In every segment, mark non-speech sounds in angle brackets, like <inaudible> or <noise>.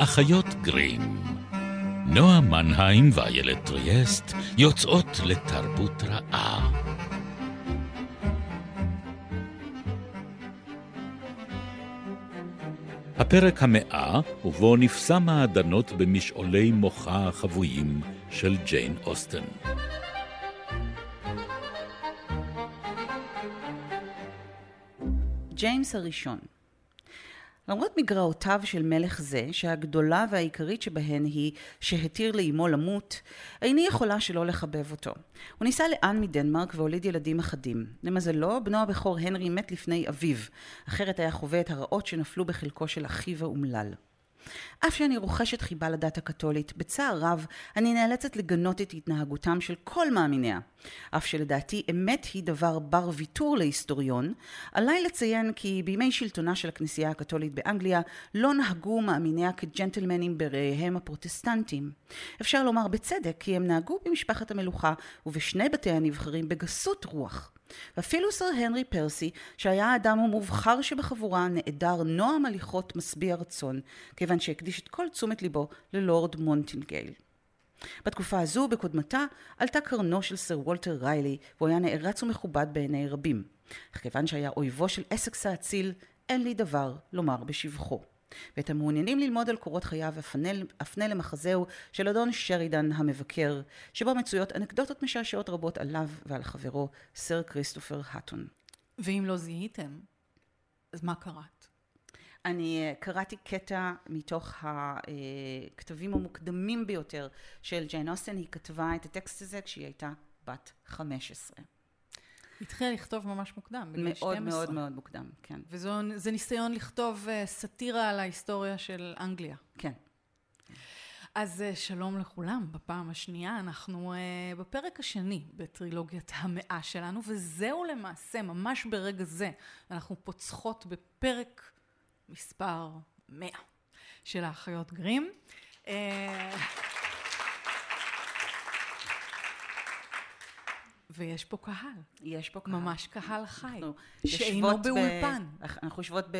האחיות גרים. נועה מנהיים ואיילת טריאסט יוצאות לתרבות רעה. הפרק המאה, ובו נפסע מעדנות במשעולי מוחה החבויים של ג'יין אוסטן. ג'יימס הראשון למרות מגרעותיו של מלך זה, שהגדולה והעיקרית שבהן היא שהתיר לאמו למות, איני יכולה שלא לחבב אותו. הוא נישא לאן מדנמרק והוליד ילדים אחדים. למזלו, בנו הבכור הנרי מת לפני אביו, אחרת היה חווה את הרעות שנפלו בחלקו של אחיו האומלל. אף שאני רוכשת חיבה לדת הקתולית, בצער רב אני נאלצת לגנות את התנהגותם של כל מאמיניה. אף שלדעתי אמת היא דבר בר ויתור להיסטוריון, עליי לציין כי בימי שלטונה של הכנסייה הקתולית באנגליה לא נהגו מאמיניה כג'נטלמנים בראיהם הפרוטסטנטים. אפשר לומר בצדק כי הם נהגו במשפחת המלוכה ובשני בתי הנבחרים בגסות רוח. ואפילו סר הנרי פרסי, שהיה האדם המובחר שבחבורה, נעדר נועם הליכות משביע רצון, כיוון שהקדיש את כל תשומת ליבו ללורד מונטינגייל. בתקופה הזו, בקודמתה, עלתה קרנו של סר וולטר ריילי, והוא היה נערץ ומכובד בעיני רבים. אך כיוון שהיה אויבו של אסקס האציל, אין לי דבר לומר בשבחו. ואת המעוניינים ללמוד על קורות חייו אפנה למחזהו של אדון שרידן המבקר, שבו מצויות אנקדוטות משעשעות רבות עליו ועל חברו, סר כריסטופר האטון. ואם לא זיהיתם, אז מה קראת? אני אה, קראתי קטע מתוך הכתבים המוקדמים ביותר של ג'יין אוסטן, היא כתבה את הטקסט הזה כשהיא הייתה בת 15. התחילה לכתוב ממש מוקדם, בגיל מאוד 12. מאוד מאוד מאוד מוקדם, כן. וזה ניסיון לכתוב uh, סאטירה על ההיסטוריה של אנגליה. כן. אז uh, שלום לכולם, בפעם השנייה אנחנו uh, בפרק השני בטרילוגיית המאה שלנו, וזהו למעשה, ממש ברגע זה, אנחנו פוצחות בפרק מספר 100 של האחיות גרים. ויש פה קהל. יש פה קהל. ממש קהל חי. שאינו באולפן. ב... אנחנו יושבות ב...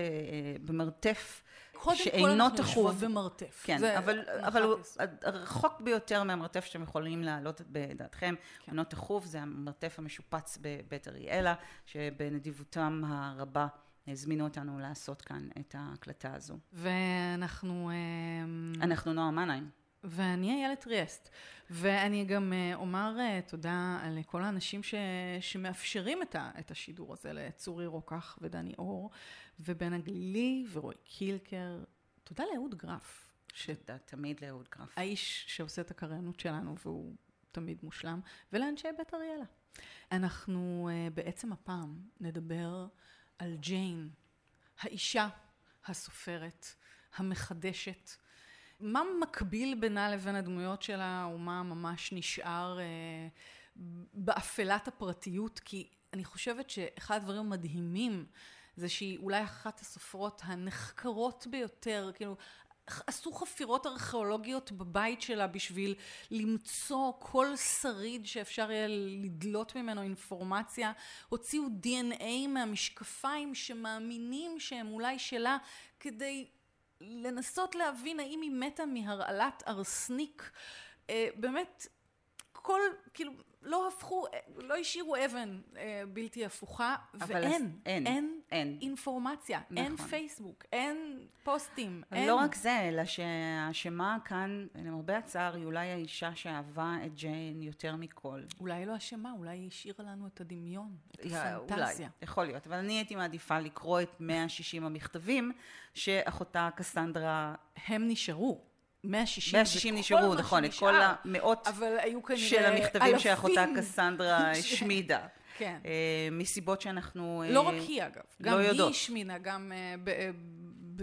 במרתף קודם כל אנחנו יושבות במרתף. כן, אבל, אבל הוא רחוק ביותר מהמרתף שאתם יכולים להעלות בדעתכם. כן. עונות תכוף זה המרתף המשופץ בבית אריאלה, שבנדיבותם הרבה הזמינו אותנו לעשות כאן את ההקלטה הזו. ואנחנו... אמ, אנחנו נועה מנהיים. ואני איילת ריאסט. ואני גם אה, אומר אה, תודה לכל האנשים ש, שמאפשרים את, ה, את השידור הזה, לצורי רוקח ודני אור, ובן הגלילי ורועי קילקר. תודה לאהוד גרף. תודה תמיד לאהוד גרף. האיש שעושה את הקריינות שלנו והוא תמיד מושלם, ולאנשי בית אריאלה. אנחנו אה, בעצם הפעם נדבר על ג'יין, האישה הסופרת, המחדשת, מה מקביל בינה לבין הדמויות שלה, ומה ממש נשאר אה, באפלת הפרטיות? כי אני חושבת שאחד הדברים המדהימים זה שהיא אולי אחת הסופרות הנחקרות ביותר, כאילו, עשו חפירות ארכיאולוגיות בבית שלה בשביל למצוא כל שריד שאפשר יהיה לדלות ממנו אינפורמציה. הוציאו DNA מהמשקפיים שמאמינים שהם אולי שלה כדי לנסות להבין האם היא מתה מהרעלת ארסניק. אה, באמת, כל, כאילו, לא הפכו, לא השאירו אבן אה, בלתי הפוכה, ואין, אין, אין, אין אינפורמציה, נכון. אין פייסבוק, אין פוסטים, אין... לא רק זה, אלא שהאשמה כאן, למרבה הצער, היא אולי האישה שאהבה את ג'יין יותר מכל. אולי לא אשמה, אולי היא השאירה לנו את הדמיון, את הפנטזיה. אולי, יכול להיות, אבל אני הייתי מעדיפה לקרוא את 160 המכתבים שאחותה קסנדרה... הם נשארו. 160, 160 נשארו, נכון, את כל המאות של המכתבים שאחותה קסנדרה השמידה. כן. אה, מסיבות שאנחנו לא רק היא אגב, לא גם יודעות. היא השמינה, גם אה, אה,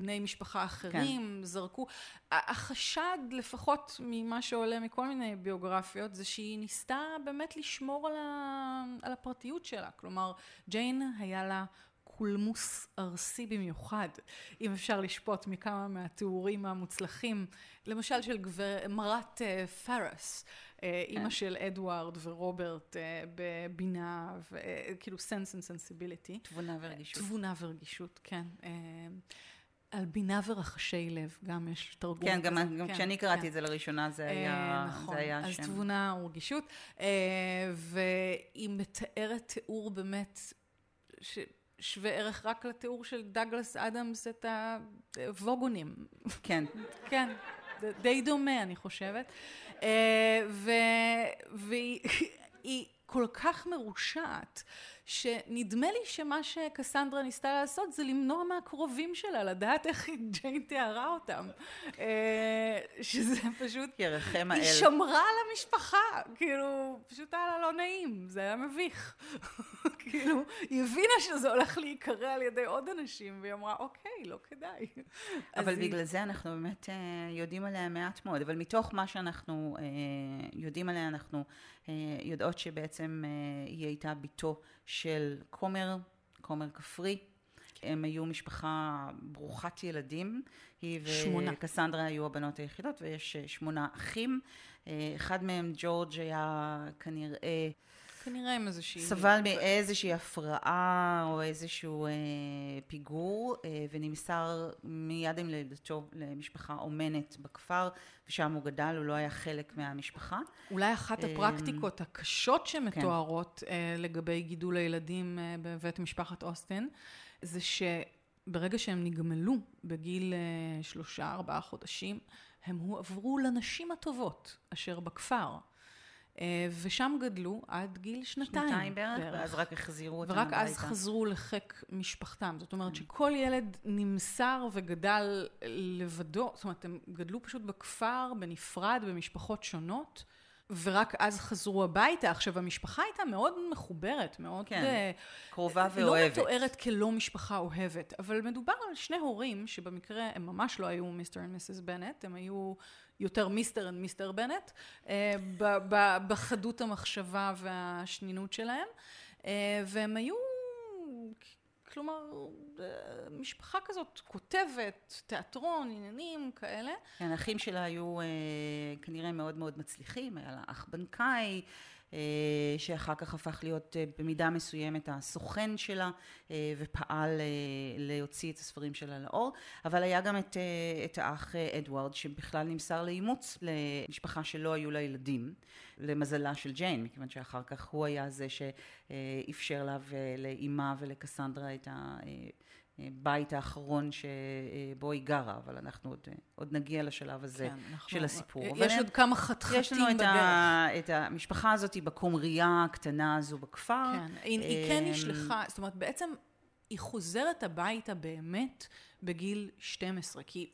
בני משפחה אחרים כן. זרקו. החשד, לפחות ממה שעולה מכל מיני ביוגרפיות, זה שהיא ניסתה באמת לשמור על, ה... על הפרטיות שלה. כלומר, ג'יין היה לה קולמוס ארסי במיוחד, אם אפשר לשפוט מכמה מהתיאורים המוצלחים, למשל של גבר, מרת uh, פארס, uh, אימא כן. של אדוארד ורוברט uh, בבינה, כאילו Sense and Sensibility. תבונה ורגישות. תבונה ורגישות, כן. על בינה ורחשי לב, גם יש תרגום. כן, גם, גם כן, כשאני קראתי כן. את זה לראשונה, זה היה, נכון, זה היה אז שם. אז תבונה ורגישות, והיא מתארת תיאור באמת, ש... שווה ערך רק לתיאור של דאגלס אדמס את הווגונים. כן. כן, די דומה אני חושבת. והיא כל כך מרושעת, שנדמה לי שמה שקסנדרה ניסתה לעשות זה למנוע מהקרובים שלה לדעת איך ג'יין תיארה אותם. אה, שזה פשוט... ירחם האל. היא שמרה על המשפחה, כאילו, פשוט היה לה לא נעים, זה היה מביך. <laughs> כאילו, היא הבינה שזה הולך להיקרא על ידי עוד אנשים, והיא אמרה, אוקיי, לא כדאי. אבל בגלל. זה אנחנו באמת אה, יודעים עליה מעט מאוד, אבל מתוך מה שאנחנו אה, יודעים עליה, אנחנו יודעות שבעצם היא הייתה בתו של כומר, כומר כפרי. הם היו משפחה ברוכת ילדים. היא וקסנדרה היו הבנות היחידות, ויש שמונה אחים. אחד מהם, ג'ורג', היה כנראה... כנראה עם איזושהי... סבל מאיזושהי הפרעה או איזשהו אה, פיגור, אה, ונמסר מיד עם לידתו למשפחה אומנת בכפר, ושם הוא גדל, הוא לא היה חלק מהמשפחה. אולי אחת אה, הפרקטיקות הקשות שמתוארות כן. אה, לגבי גידול הילדים אה, בבית משפחת אוסטין, זה שברגע שהם נגמלו בגיל אה, שלושה, ארבעה חודשים, הם הועברו לנשים הטובות אשר בכפר. אה, ושם גדלו עד גיל שנתיים. שנתיים בערך, בערך. ואז רק החזירו אותם. ורק אז חזרו לחיק משפחתם. זאת אומרת שכל ילד נמסר וגדל לבדו, זאת אומרת, הם גדלו פשוט בכפר, בנפרד, במשפחות שונות. ורק אז חזרו הביתה. עכשיו, המשפחה הייתה מאוד מחוברת, מאוד... כן, uh, קרובה ואוהבת. לא מתוארת כלא משפחה אוהבת, אבל מדובר על שני הורים, שבמקרה הם ממש לא היו מיסטר ומיסס בנט, הם היו יותר מיסטר ומיסטר בנט, uh, בחדות המחשבה והשנינות שלהם, uh, והם היו כלומר, משפחה כזאת כותבת, תיאטרון, עניינים כאלה. כן, האחים שלה היו אה, כנראה מאוד מאוד מצליחים, היה לה אח בנקאי, אה, שאחר כך הפך להיות אה, במידה מסוימת הסוכן שלה אה, ופעל להוציא את הספרים שלה לאור, אבל היה גם את, את האח אדוארד שבכלל נמסר לאימוץ למשפחה שלא היו לה ילדים, למזלה של ג'יין, מכיוון שאחר כך הוא היה זה שאפשר לה ולאימה ולקסנדרה את ה... הבית האחרון שבו היא גרה, אבל אנחנו עוד, עוד נגיע לשלב הזה כן, אנחנו, של הסיפור. יש עוד כמה חתחתים יש לנו את, ה, את המשפחה הזאת בקומרייה הקטנה הזו בכפר. כן, היא, היא כן אמ, נשלחה, זאת אומרת בעצם היא חוזרת הביתה באמת בגיל 12, כי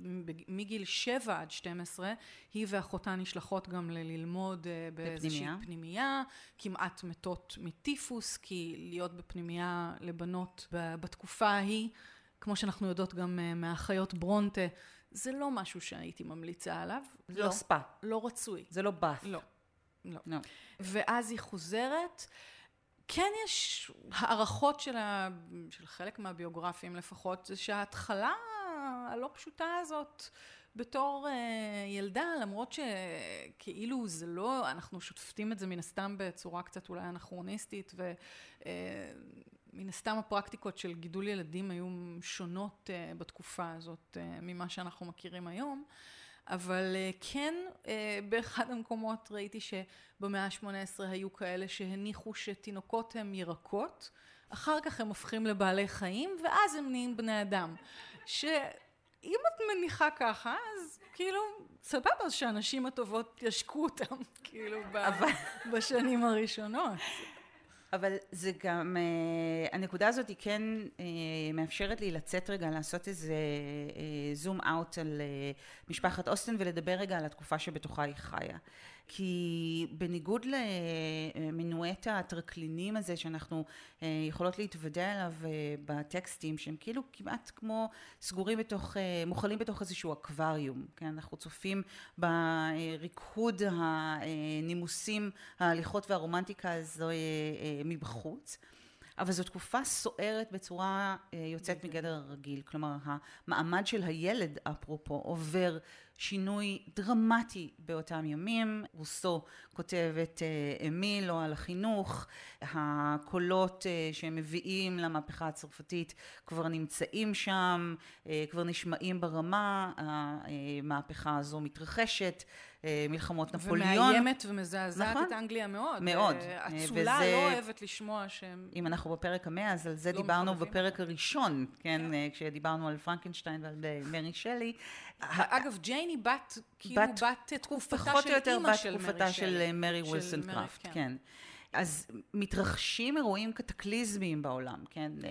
מגיל 7 עד 12 היא ואחותה נשלחות גם ללמוד אה, באיזושהי פנימייה, כמעט מתות מטיפוס, כי להיות בפנימייה לבנות בתקופה ההיא כמו שאנחנו יודעות גם אה, מהאחיות ברונטה, זה לא משהו שהייתי ממליצה עליו. לא, לא ספא. לא רצוי. זה לא באף. לא. לא. לא. ואז היא חוזרת. כן יש הערכות של, ה... של חלק מהביוגרפים לפחות, זה שההתחלה הלא פשוטה הזאת בתור uh, ילדה, למרות שכאילו זה לא, אנחנו שותפים את זה מן הסתם בצורה קצת אולי אנכרוניסטית, ו... Uh, מן הסתם הפרקטיקות של גידול ילדים היו שונות uh, בתקופה הזאת uh, ממה שאנחנו מכירים היום, אבל uh, כן uh, באחד המקומות ראיתי שבמאה ה-18 היו כאלה שהניחו שתינוקות הם ירקות, אחר כך הם הופכים לבעלי חיים ואז הם נהיים בני אדם. שאם את מניחה ככה, אז כאילו, סבבה שהנשים הטובות ישקו אותם, <laughs> כאילו. בשנים הראשונות. אבל זה גם, אה, הנקודה הזאת היא כן אה, מאפשרת לי לצאת רגע, לעשות איזה זום אה, אאוט על משפחת אוסטן ולדבר רגע על התקופה שבתוכה היא חיה. כי בניגוד למנואט הטרקלינים הזה שאנחנו יכולות להתוודע אליו בטקסטים שהם כאילו כמעט כמו סגורים בתוך, מוכלים בתוך איזשהו אקווריום, כן? אנחנו צופים בריקוד הנימוסים, ההליכות והרומנטיקה הזו מבחוץ. אבל זו תקופה סוערת בצורה יוצאת מגדר הרגיל. כלומר, המעמד של הילד, אפרופו, עובר שינוי דרמטי באותם ימים. רוסו כותב את אה, אמיל או על החינוך, הקולות אה, שהם מביאים למהפכה הצרפתית כבר נמצאים שם, אה, כבר נשמעים ברמה, המהפכה הזו מתרחשת. מלחמות נפוליאון. ומאיימת ומזעזעת נכון? את אנגליה מאוד. מאוד. אצולה וזה... לא אוהבת לשמוע שהם... אם אנחנו בפרק המאה, אז על זה לא דיברנו בפרק הראשון, כן, כן, כשדיברנו על פרנקנשטיין ועל מרי שלי. אגב, ג'יין היא בת, כאילו בת, בת תקופתה של אימא של מרי שלי. פחות או יותר בת תקופתה של מרי ווילסון קראפט, כן. כן. אז מתרחשים אירועים קטקליזמיים בעולם, כן? אה,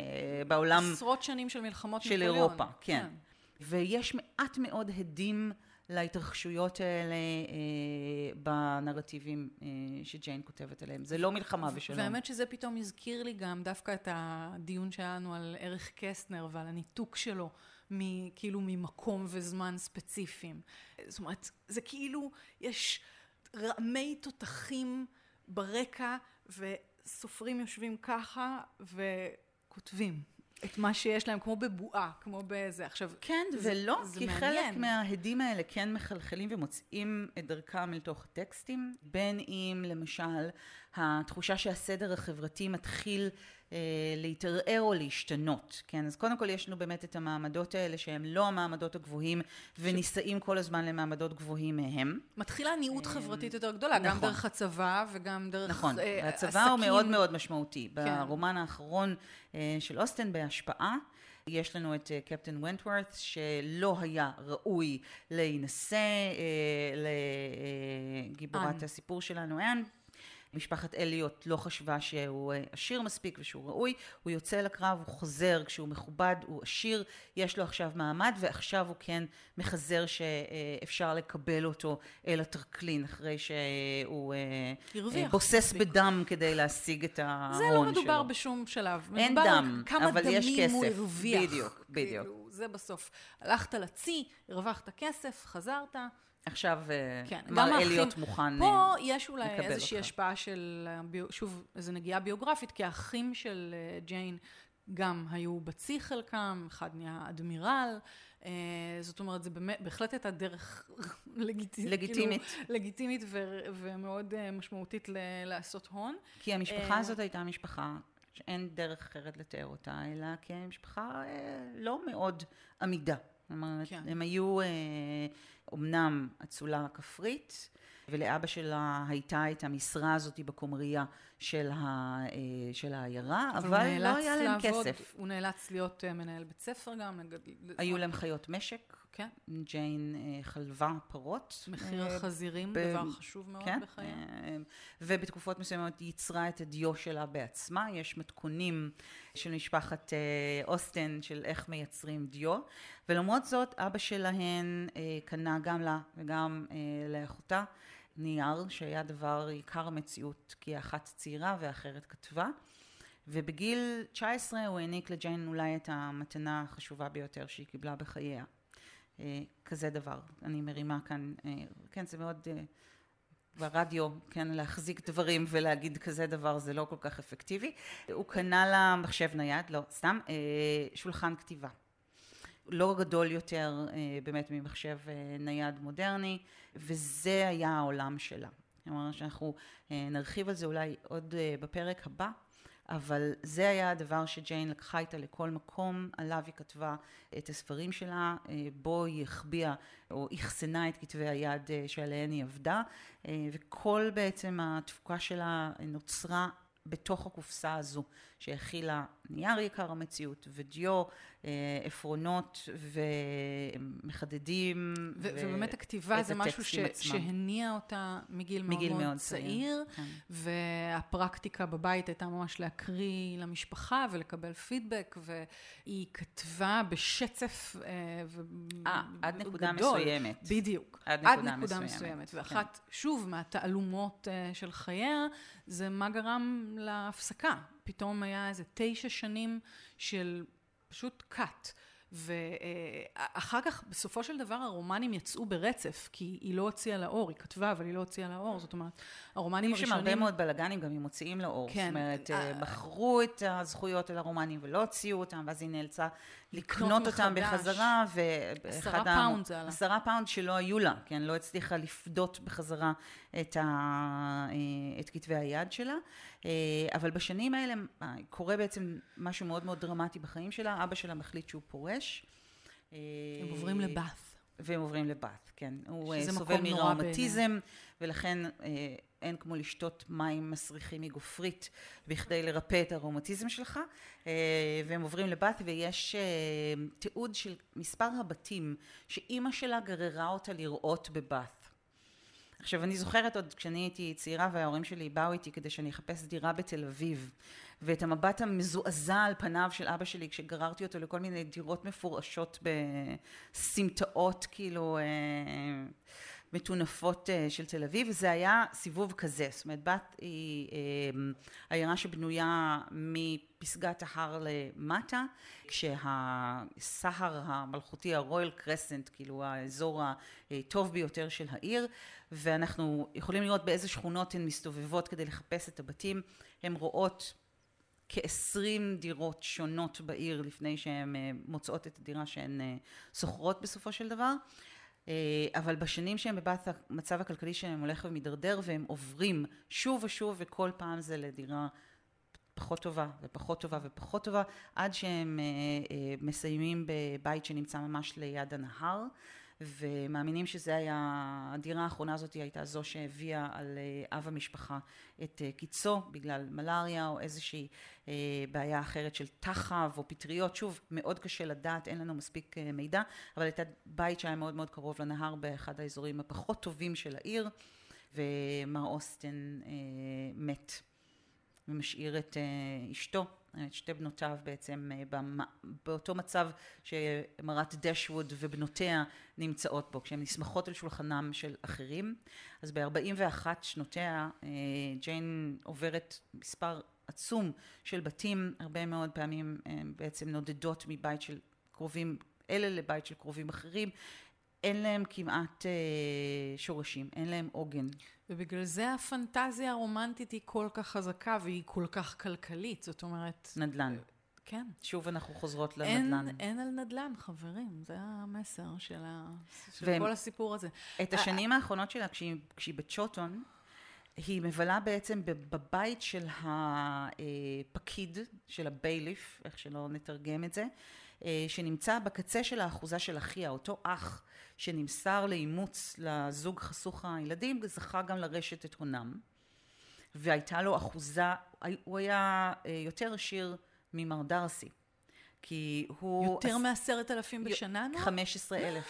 בעולם... עשרות שנים של מלחמות של נפוליאון. אירופה, כן. כן. ויש מעט מאוד הדים להתרחשויות האלה אה, בנרטיבים אה, שג'יין כותבת עליהם. זה לא מלחמה ושלום. והאמת שזה פתאום הזכיר לי גם דווקא את הדיון שהיה לנו על ערך קסטנר ועל הניתוק שלו. כאילו ממקום וזמן ספציפיים. זאת אומרת, זה כאילו יש רעמי תותחים ברקע וסופרים יושבים ככה וכותבים. את מה שיש להם, כמו בבועה, כמו בזה. עכשיו, כן זה, ולא, זה כי מעניין. חלק מההדים האלה כן מחלחלים ומוצאים את דרכם אל תוך הטקסטים, בין אם למשל התחושה שהסדר החברתי מתחיל להתערער או להשתנות, כן? אז קודם כל יש לנו באמת את המעמדות האלה שהם לא המעמדות הגבוהים ונישאים כל הזמן למעמדות גבוהים מהם. מתחילה ניעות אה, חברתית יותר גדולה, נכון. גם דרך הצבא וגם דרך נכון, אה, הצבא. הוא מאוד מאוד משמעותי. כן. ברומן האחרון אה, של אוסטן בהשפעה יש לנו את קפטן ונטוורת שלא היה ראוי להינשא לגיבורת הסיפור שלנו אנ. משפחת אליוט לא חשבה שהוא אה, עשיר מספיק ושהוא ראוי, הוא יוצא לקרב, הוא חוזר כשהוא מכובד, הוא עשיר, יש לו עכשיו מעמד ועכשיו הוא כן מחזר שאפשר לקבל אותו אל הטרקלין אחרי שהוא אה, בוסס בדם כדי להשיג את ההון שלו. זה לא מדובר שלו. בשום שלב. אין דם, אבל יש כסף. הוא הרוויח. בדיוק, בדיוק. כאילו, זה בסוף. הלכת לצי, הרווחת כסף, חזרת. עכשיו אה, כן, מר אליוט מוכן לקבל אותך. פה יש אולי איזושהי השפעה של, שוב, איזו נגיעה ביוגרפית, כי האחים של אה, ג'יין גם היו בצי חלקם, אחד נהיה אדמירל, אה, זאת אומרת, זה באמת, בהחלט הייתה דרך לגיטימית, <laughs> לגיטימית, כאילו, לגיטימית ו, ומאוד משמעותית ל, לעשות הון. כי המשפחה הזאת הייתה משפחה שאין דרך אחרת לתאר אותה, אלא כמשפחה לא מאוד עמידה. אומרת, כן. הם היו אומנם אצולה כפרית, ולאבא שלה הייתה את המשרה הזאת בקומריה של, ה, אה, של העיירה, אבל, אבל לא היה להם לעבוד, כסף. הוא נאלץ להיות אה, מנהל בית ספר גם. היו להם חיות משק. כן. ג'יין אה, חלבה פרות. מחיר החזירים, ב... דבר חשוב מאוד כן, בחיי. ובתקופות מסוימות ייצרה את הדיו שלה בעצמה. יש מתכונים של משפחת אוסטן של איך מייצרים דיו. ולמרות זאת, אבא שלהן קנה גם לה וגם לאחותה. נייר שהיה דבר עיקר המציאות כי האחת צעירה ואחרת כתבה ובגיל 19 הוא העניק לג'יין אולי את המתנה החשובה ביותר שהיא קיבלה בחייה אה, כזה דבר. אני מרימה כאן אה, כן זה מאוד אה, ברדיו כן להחזיק דברים ולהגיד כזה דבר זה לא כל כך אפקטיבי. הוא קנה לה מחשב נייד לא סתם שולחן כתיבה. לא גדול יותר אה, באמת ממחשב אה, נייד מודרני, וזה היה העולם שלה. כלומר שאנחנו אה, נרחיב על זה אולי עוד בפרק הבא, אבל זה היה הדבר שג'יין לקחה איתה לכל מקום, עליו היא כתבה את הספרים שלה, בו היא החביאה או אחסנה את כתבי היד שעליהן היא עבדה, וכל בעצם התפוקה שלה נוצרה בתוך הקופסה הזו שהכילה נייר יקר המציאות ודיו, אה, עפרונות ומחדדים ו- ובאמת הכתיבה זה משהו ש- שהניע אותה מגיל, מגיל מאוד, מאוד צעיר, צעיר כן. והפרקטיקה בבית הייתה ממש להקריא למשפחה ולקבל פידבק והיא כתבה בשצף אה, ו- 아, עד נקודה גדול, מסוימת. בדיוק. עד נקודה, עד נקודה מסוימת. מסוימת. כן. ואחת, כן. שוב, מהתעלומות אה, של חייה, זה מה גרם להפסקה. פתאום היה איזה תשע שנים של פשוט cut. ואחר כך, בסופו של דבר, הרומנים יצאו ברצף, כי היא לא הוציאה לאור, היא כתבה, אבל היא לא הוציאה לאור, זאת אומרת, הרומנים הראשונים... יש שם הרבה מאוד בלאגנים, גם אם מוציאים לאור. כן. זאת אומרת, אה, מכרו את הזכויות על הרומנים ולא הוציאו אותם, ואז היא נאלצה לקנות אותם מחדש. בחזרה, עשרה ואחד ה... פאונד זה עלה. עשרה פאונד שלא היו לה, כן? לא הצליחה לפדות בחזרה את, ה... אה, את כתבי היד שלה. אה, אבל בשנים האלה אה, קורה בעצם משהו מאוד מאוד דרמטי בחיים שלה. אבא שלה מחליט שהוא פורש. הם עוברים לבאת'. והם עוברים לבאת', כן. הוא אה, סובל נורא מראומטיזם, ולכן אה, אין כמו לשתות מים מסריחים מגופרית בכדי לרפא את הראומטיזם שלך. אה, והם עוברים לבאת' ויש אה, תיעוד של מספר הבתים שאימא שלה גררה אותה לראות בבאת'. עכשיו אני זוכרת עוד כשאני הייתי צעירה וההורים שלי באו איתי כדי שאני אחפש דירה בתל אביב ואת המבט המזועזע על פניו של אבא שלי כשגררתי אותו לכל מיני דירות מפורשות בסמטאות כאילו אה, מטונפות אה, של תל אביב וזה היה סיבוב כזה. זאת אומרת בת היא אה, עיירה שבנויה מפסגת ההר למטה כשהסהר המלכותי הרויאל קרסנט כאילו האזור הטוב ביותר של העיר ואנחנו יכולים לראות באיזה שכונות הן מסתובבות כדי לחפש את הבתים. הן רואות כעשרים דירות שונות בעיר לפני שהן אה, מוצאות את הדירה שהן שוכרות בסופו של דבר אבל בשנים שהם בבת המצב הכלכלי שלהם הולך ומידרדר והם עוברים שוב ושוב וכל פעם זה לדירה פחות טובה ופחות טובה ופחות טובה עד שהם מסיימים בבית שנמצא ממש ליד הנהר ומאמינים שזה היה, הדירה האחרונה הזאת הייתה זו שהביאה על אב המשפחה את קיצו בגלל מלאריה או איזושהי בעיה אחרת של תחב או פטריות, שוב מאוד קשה לדעת, אין לנו מספיק מידע, אבל הייתה בית שהיה מאוד מאוד קרוב לנהר באחד האזורים הפחות טובים של העיר ומר אוסטן מת ומשאיר את אשתו את שתי בנותיו בעצם באותו מצב שמרת דשווד ובנותיה נמצאות בו, כשהן נסמכות על שולחנם של אחרים. אז ב-41 שנותיה ג'יין עוברת מספר עצום של בתים, הרבה מאוד פעמים בעצם נודדות מבית של קרובים אלה לבית של קרובים אחרים. אין להם כמעט שורשים, אין להם עוגן. ובגלל זה הפנטזיה הרומנטית היא כל כך חזקה והיא כל כך כלכלית, זאת אומרת... נדל"ן. כן. שוב אנחנו חוזרות לנדל"ן. אין, אין על נדל"ן, חברים, זה המסר של, ה... של והם- כל הסיפור הזה. את השנים האחרונות שלה, כשהיא, כשהיא בצ'וטון, היא מבלה בעצם בב- בבית של הפקיד, של הבייליף, איך שלא נתרגם את זה, אה, שנמצא בקצה של האחוזה של אחיה, אותו אח שנמסר לאימוץ לזוג חסוך הילדים, זכה גם לרשת את הונם. והייתה לו אחוזה, הוא היה אה, יותר עשיר ממר דרסי, כי הוא... יותר מעשרת אלפים בשנה, נו? 15 אלף.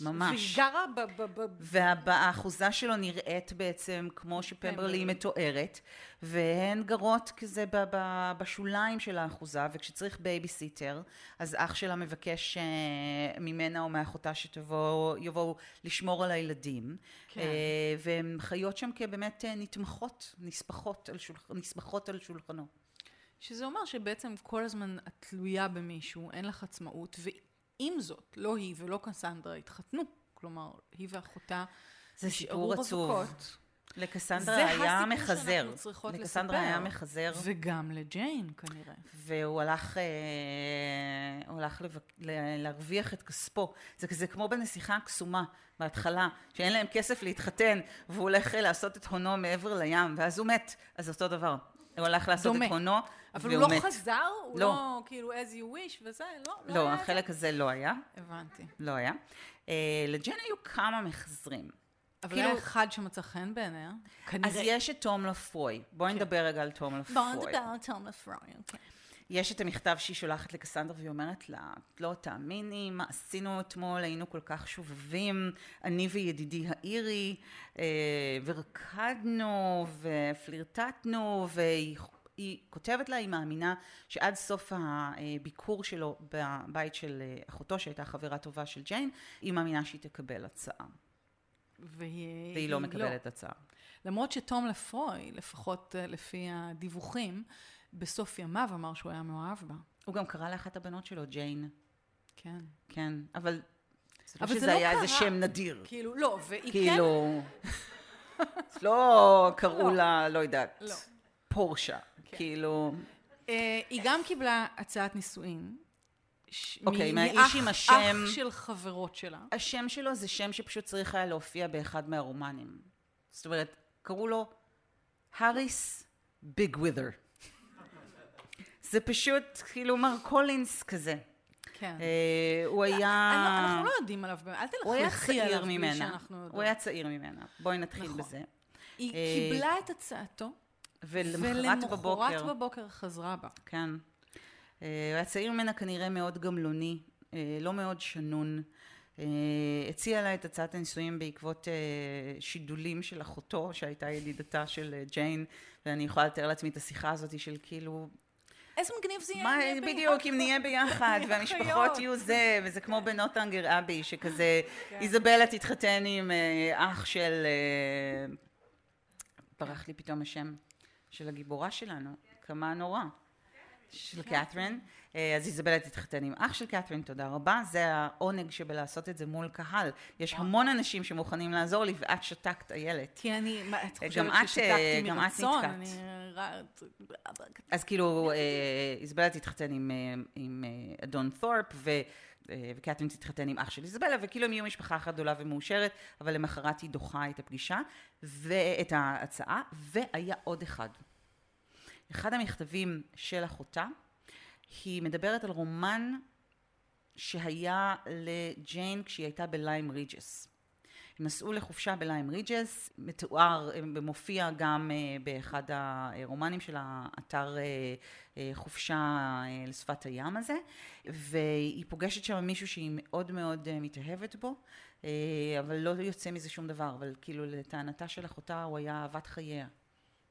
ממש. והיא גרה ב... ב, ב והאחוזה שלו נראית בעצם כמו שפמברלי פמברלי. מתוארת, והן גרות כזה ב- ב- בשוליים של האחוזה, וכשצריך בייביסיטר, אז אח שלה מבקש אה, ממנה או מאחותה שיבואו לשמור על הילדים, כן. אה, והן חיות שם כבאמת אה, נתמכות, נספחות על, שולח, נסמכות על שולחנו. שזה אומר שבעצם כל הזמן את תלויה במישהו, אין לך עצמאות, ועם זאת, לא היא ולא קסנדרה התחתנו. כלומר, היא ואחותה זה סיפור עצוב. רווקות, לקסנדרה זה היה הסיפור מחזר. שאנחנו צריכות לקסנדרה לספר. היה מחזר. וגם לג'יין כנראה. והוא הלך, אה, הלך לבק... להרוויח את כספו. זה כזה כמו בנסיכה הקסומה בהתחלה, שאין להם כסף להתחתן, והוא הולך אה, לעשות את הונו מעבר לים, ואז הוא מת. אז אותו דבר. הוא הלך לעשות דומה. את הונו, אבל הוא לא מת. חזר? הוא לא. לא כאילו as you wish וזה? לא, לא, לא, היה החלק הזה לא היה. הבנתי. לא היה. אה, לג'ן היו כמה מחזרים. אבל כאילו- היה אחד שמצא חן בעיניה. כנראה. אז יש את תום לפרוי. בואי כן. נדבר רגע על תום לפרוי. בואו נדבר על תום לפרוי, אוקיי. יש את המכתב שהיא שולחת לקסנדרה והיא אומרת לה, לא תאמיני מה עשינו אתמול, היינו כל כך שובבים, אני וידידי האירי, אה, ורקדנו ופלירטטנו, והיא היא כותבת לה, היא מאמינה שעד סוף הביקור שלו בבית של אחותו, שהייתה חברה טובה של ג'יין, היא מאמינה שהיא תקבל הצעה. והיא, והיא לא מקבלת הצעה. למרות שתום לפרוי, לפחות אה, לפי הדיווחים, בסוף ימיו אמר שהוא היה מאוהב בה. הוא גם קרא לאחת הבנות שלו, ג'יין. כן. כן, אבל זה לא אבל זה שזה לא היה איזה קרה. שם נדיר. כאילו, לא, והיא כן... כאילו, <laughs> לא קראו לא. לה, לא יודעת, לא. פורשה. כן. כאילו, אה, היא גם קיבלה הצעת נישואין. ש- אוקיי, מהאיש עם השם- אח של חברות שלה. השם שלו זה שם שפשוט צריך היה להופיע באחד מהרומנים. זאת אומרת, קראו לו האריס ביג ווית'ר. זה פשוט כאילו מר קולינס כזה. כן. אה, הוא היה... אני- אנחנו לא יודעים עליו, אל הוא היה תלכלכי עליו בלי ממנה. שאנחנו הוא יודעים. היה צעיר ממנה. בואי נתחיל נכון. בזה. היא אה, קיבלה את הצעתו, ולמחרת בבוקר... ולמחרת בבוקר חזרה בה. כן. אה, הוא היה צעיר ממנה כנראה מאוד גמלוני, אה, לא מאוד שנון. אה, הציע לה את הצעת הנישואים בעקבות שידולים של אחותו, שהייתה ידידתה של ג'יין, ואני יכולה לתאר לעצמי את השיחה הזאת של כאילו, איזה מגניב זה יהיה. מה, נהיה ביחד. בדיוק, אם נהיה ביחד. <laughs> והמשפחות יהיו זה, וזה כמו בנוטנגר אבי, שכזה, איזבלה תתחתן עם אח של, ברח לי פתאום השם של הגיבורה שלנו, כמה נורא, של קת'רין. אה, אז איזבלה תתחתן עם אח של קת'רין, תודה רבה. זה העונג שבלעשות את זה מול קהל. יש המון אנשים שמוכנים לעזור לי, ואת שתקת, איילת. כי אני, את חושבת ששתקתי גם את מרצון? נתקעת. אז כאילו, אה, איזבלה תתחתן עם, אה, אה, אדון תורפ. אה, וקתרין תתחתן עם אח של איזבלה, וכאילו הם יהיו משפחה אחת גדולה ומאושרת, אבל למחרת היא דוחה את הפגישה, ואת ההצעה, והיה עוד אחד. אחד המכתבים של אחותה, היא מדברת על רומן שהיה לג'יין כשהיא הייתה בליים ריג'ס. הם נסעו לחופשה בליים ריג'ס, מתואר, אה, מופיע גם אה, באחד הרומנים של האתר אה, חופשה לשפת הים הזה, והיא פוגשת שם מישהו שהיא מאוד מאוד אה, מתאהבת בו, אבל לא יוצא מזה שום דבר, אבל כאילו לטענתה של אחותה הוא היה אהבת חייה.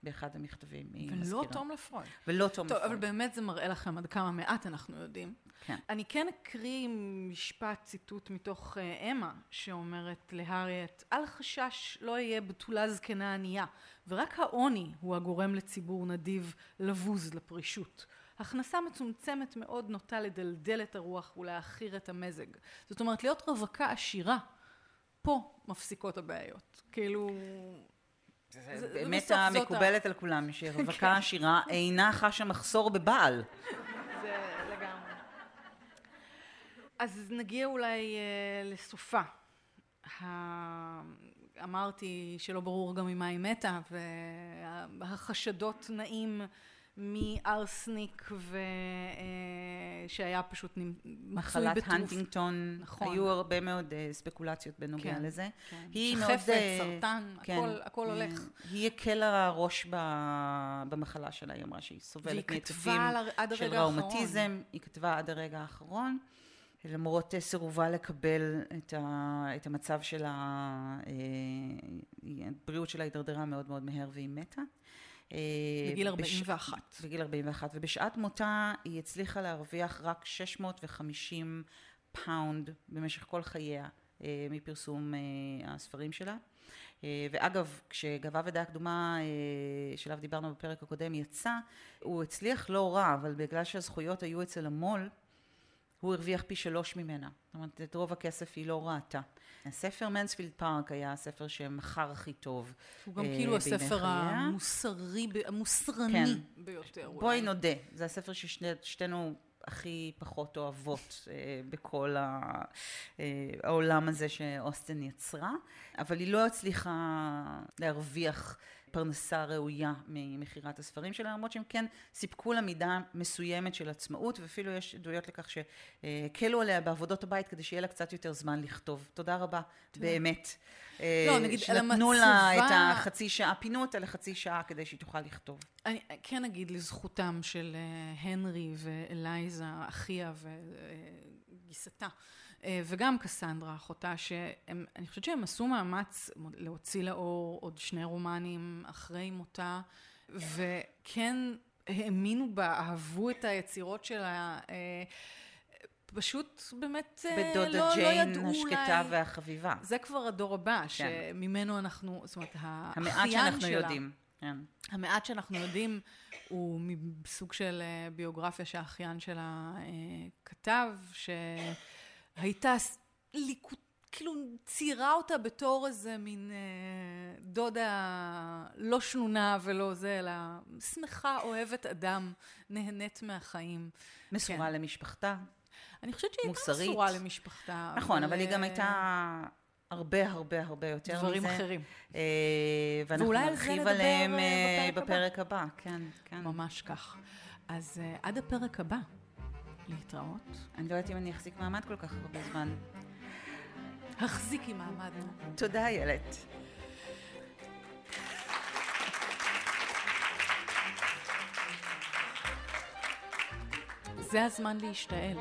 באחד המכתבים, היא ולא. תום לפרוי. ולא תום טוב, לפרוי. אבל באמת זה מראה לכם עד כמה מעט אנחנו יודעים. כן. אני כן אקריא משפט, ציטוט מתוך אה, אמה, שאומרת להריאט, אל חשש לא אהיה בתולה זקנה ענייה, ורק העוני הוא הגורם לציבור נדיב לבוז לפרישות. הכנסה מצומצמת מאוד נוטה לדלדל את הרוח ולהעכיר את המזג. זאת אומרת, להיות רווקה עשירה, פה מפסיקות הבעיות. כאילו... זה- באמת המקובלת על כולם, שרווקה כן. עשירה אינה חשה מחסור בבעל. זה לגמרי. אז נגיע אולי אה, לסופה. אמרתי שלא ברור גם ממה היא מתה, והחשדות נעים מארסניק ו... אה, שהיה פשוט מצוי מחלת בטרוף. הנטינגטון, נכון. היו הרבה מאוד אה, ספקולציות בנוגע כן, לזה. כן. היא שחפת, מאוד, אה, סרטן, כן, הכל, הכל הולך. היא הקלה ראש ב- במחלה שלה, היא אמרה שהיא סובלת מהתקפים של. ראומטיזם, היא כתבה עד הרגע האחרון, למרות סירובה לקבל את, ה, את המצב של הבריאות שלה הידרדרה מאוד מאוד מהר והיא מתה. אה, בגיל בש- 41. בגיל 41, ובשעת מותה היא הצליחה להרוויח רק 650 פאונד במשך כל חייה אה, מפרסום אה, הספרים שלה. ואגב, כשגאווה ודעה קדומה, שלב דיברנו בפרק הקודם, יצא, הוא הצליח לא רע, אבל בגלל שהזכויות היו אצל המו"ל, הוא הרוויח פי שלוש ממנה. זאת אומרת, את רוב הכסף היא לא ראתה. הספר מנספילד פארק היה הספר שמכר הכי טוב. הוא גם אה, כאילו הספר. המוסרי, המוסרני כן. ביותר. בואי. נודה, זה הספר ששתינו הכי פחות אוהבות אה, בכל ה, אה, העולם הזה שאוסטן יצרה, אבל היא לא הצליחה להרוויח פרנסה ראויה ממכירת הספרים שלה, למרות שהם כן סיפקו לה מידה מסוימת של עצמאות, ואפילו יש עדויות לכך שהקלו עליה בעבודות הבית כדי שיהיה לה קצת יותר זמן לכתוב. תודה רבה, באמת. אה, לא, נגיד, על שנתנו לה את המצבה- החצי שעה, פינו אותה לחצי שעה כדי שהיא תוכל לכתוב. אני כן אגיד לזכותם של אה, הנרי ואלייזה, אחיה וגיסתה, וגם קסנדרה, אחותה, שאני חושבת שהם עשו מאמץ להוציא לאור עוד שני רומנים אחרי מותה, וכן האמינו בה, אהבו את היצירות שלה. אה, פשוט באמת אה, בדודה לא, לא ג'יין ידעו השקטה אולי... והחביבה. זה כבר הדור הבא, שממנו אנחנו, זאת אומרת, המעט האחיין שאנחנו שלה, יודעים. כן. המעט שאנחנו יודעים הוא מסוג של אה, ביוגרפיה שהאחיין שלה אה, כתב, הייתה ליקוט... כאילו ציירה אותה בתור איזה מין אה, דודה לא שנונה ולא זה, אלא שמחה, אוהבת אדם, נהנית מהחיים. מסורה כן. למשפחתה. אני חושבת שהיא הייתה מוסרית. מסורה למשפחתה. נכון, אבל היא גם אה, הייתה הרבה הרבה הרבה יותר מזה. דברים אחרים. אה, ואנחנו על נרחיב עליהם אה, בפרק בפרק הבא. כן, כן. ממש כך. אז אה, עד הפרק הבא, להתראות. אני לא יודעת אם אני אחזיק מעמד כל כך הרבה זמן. החזיקי מעמד. תודה, איילת. זה הזמן להשתעל.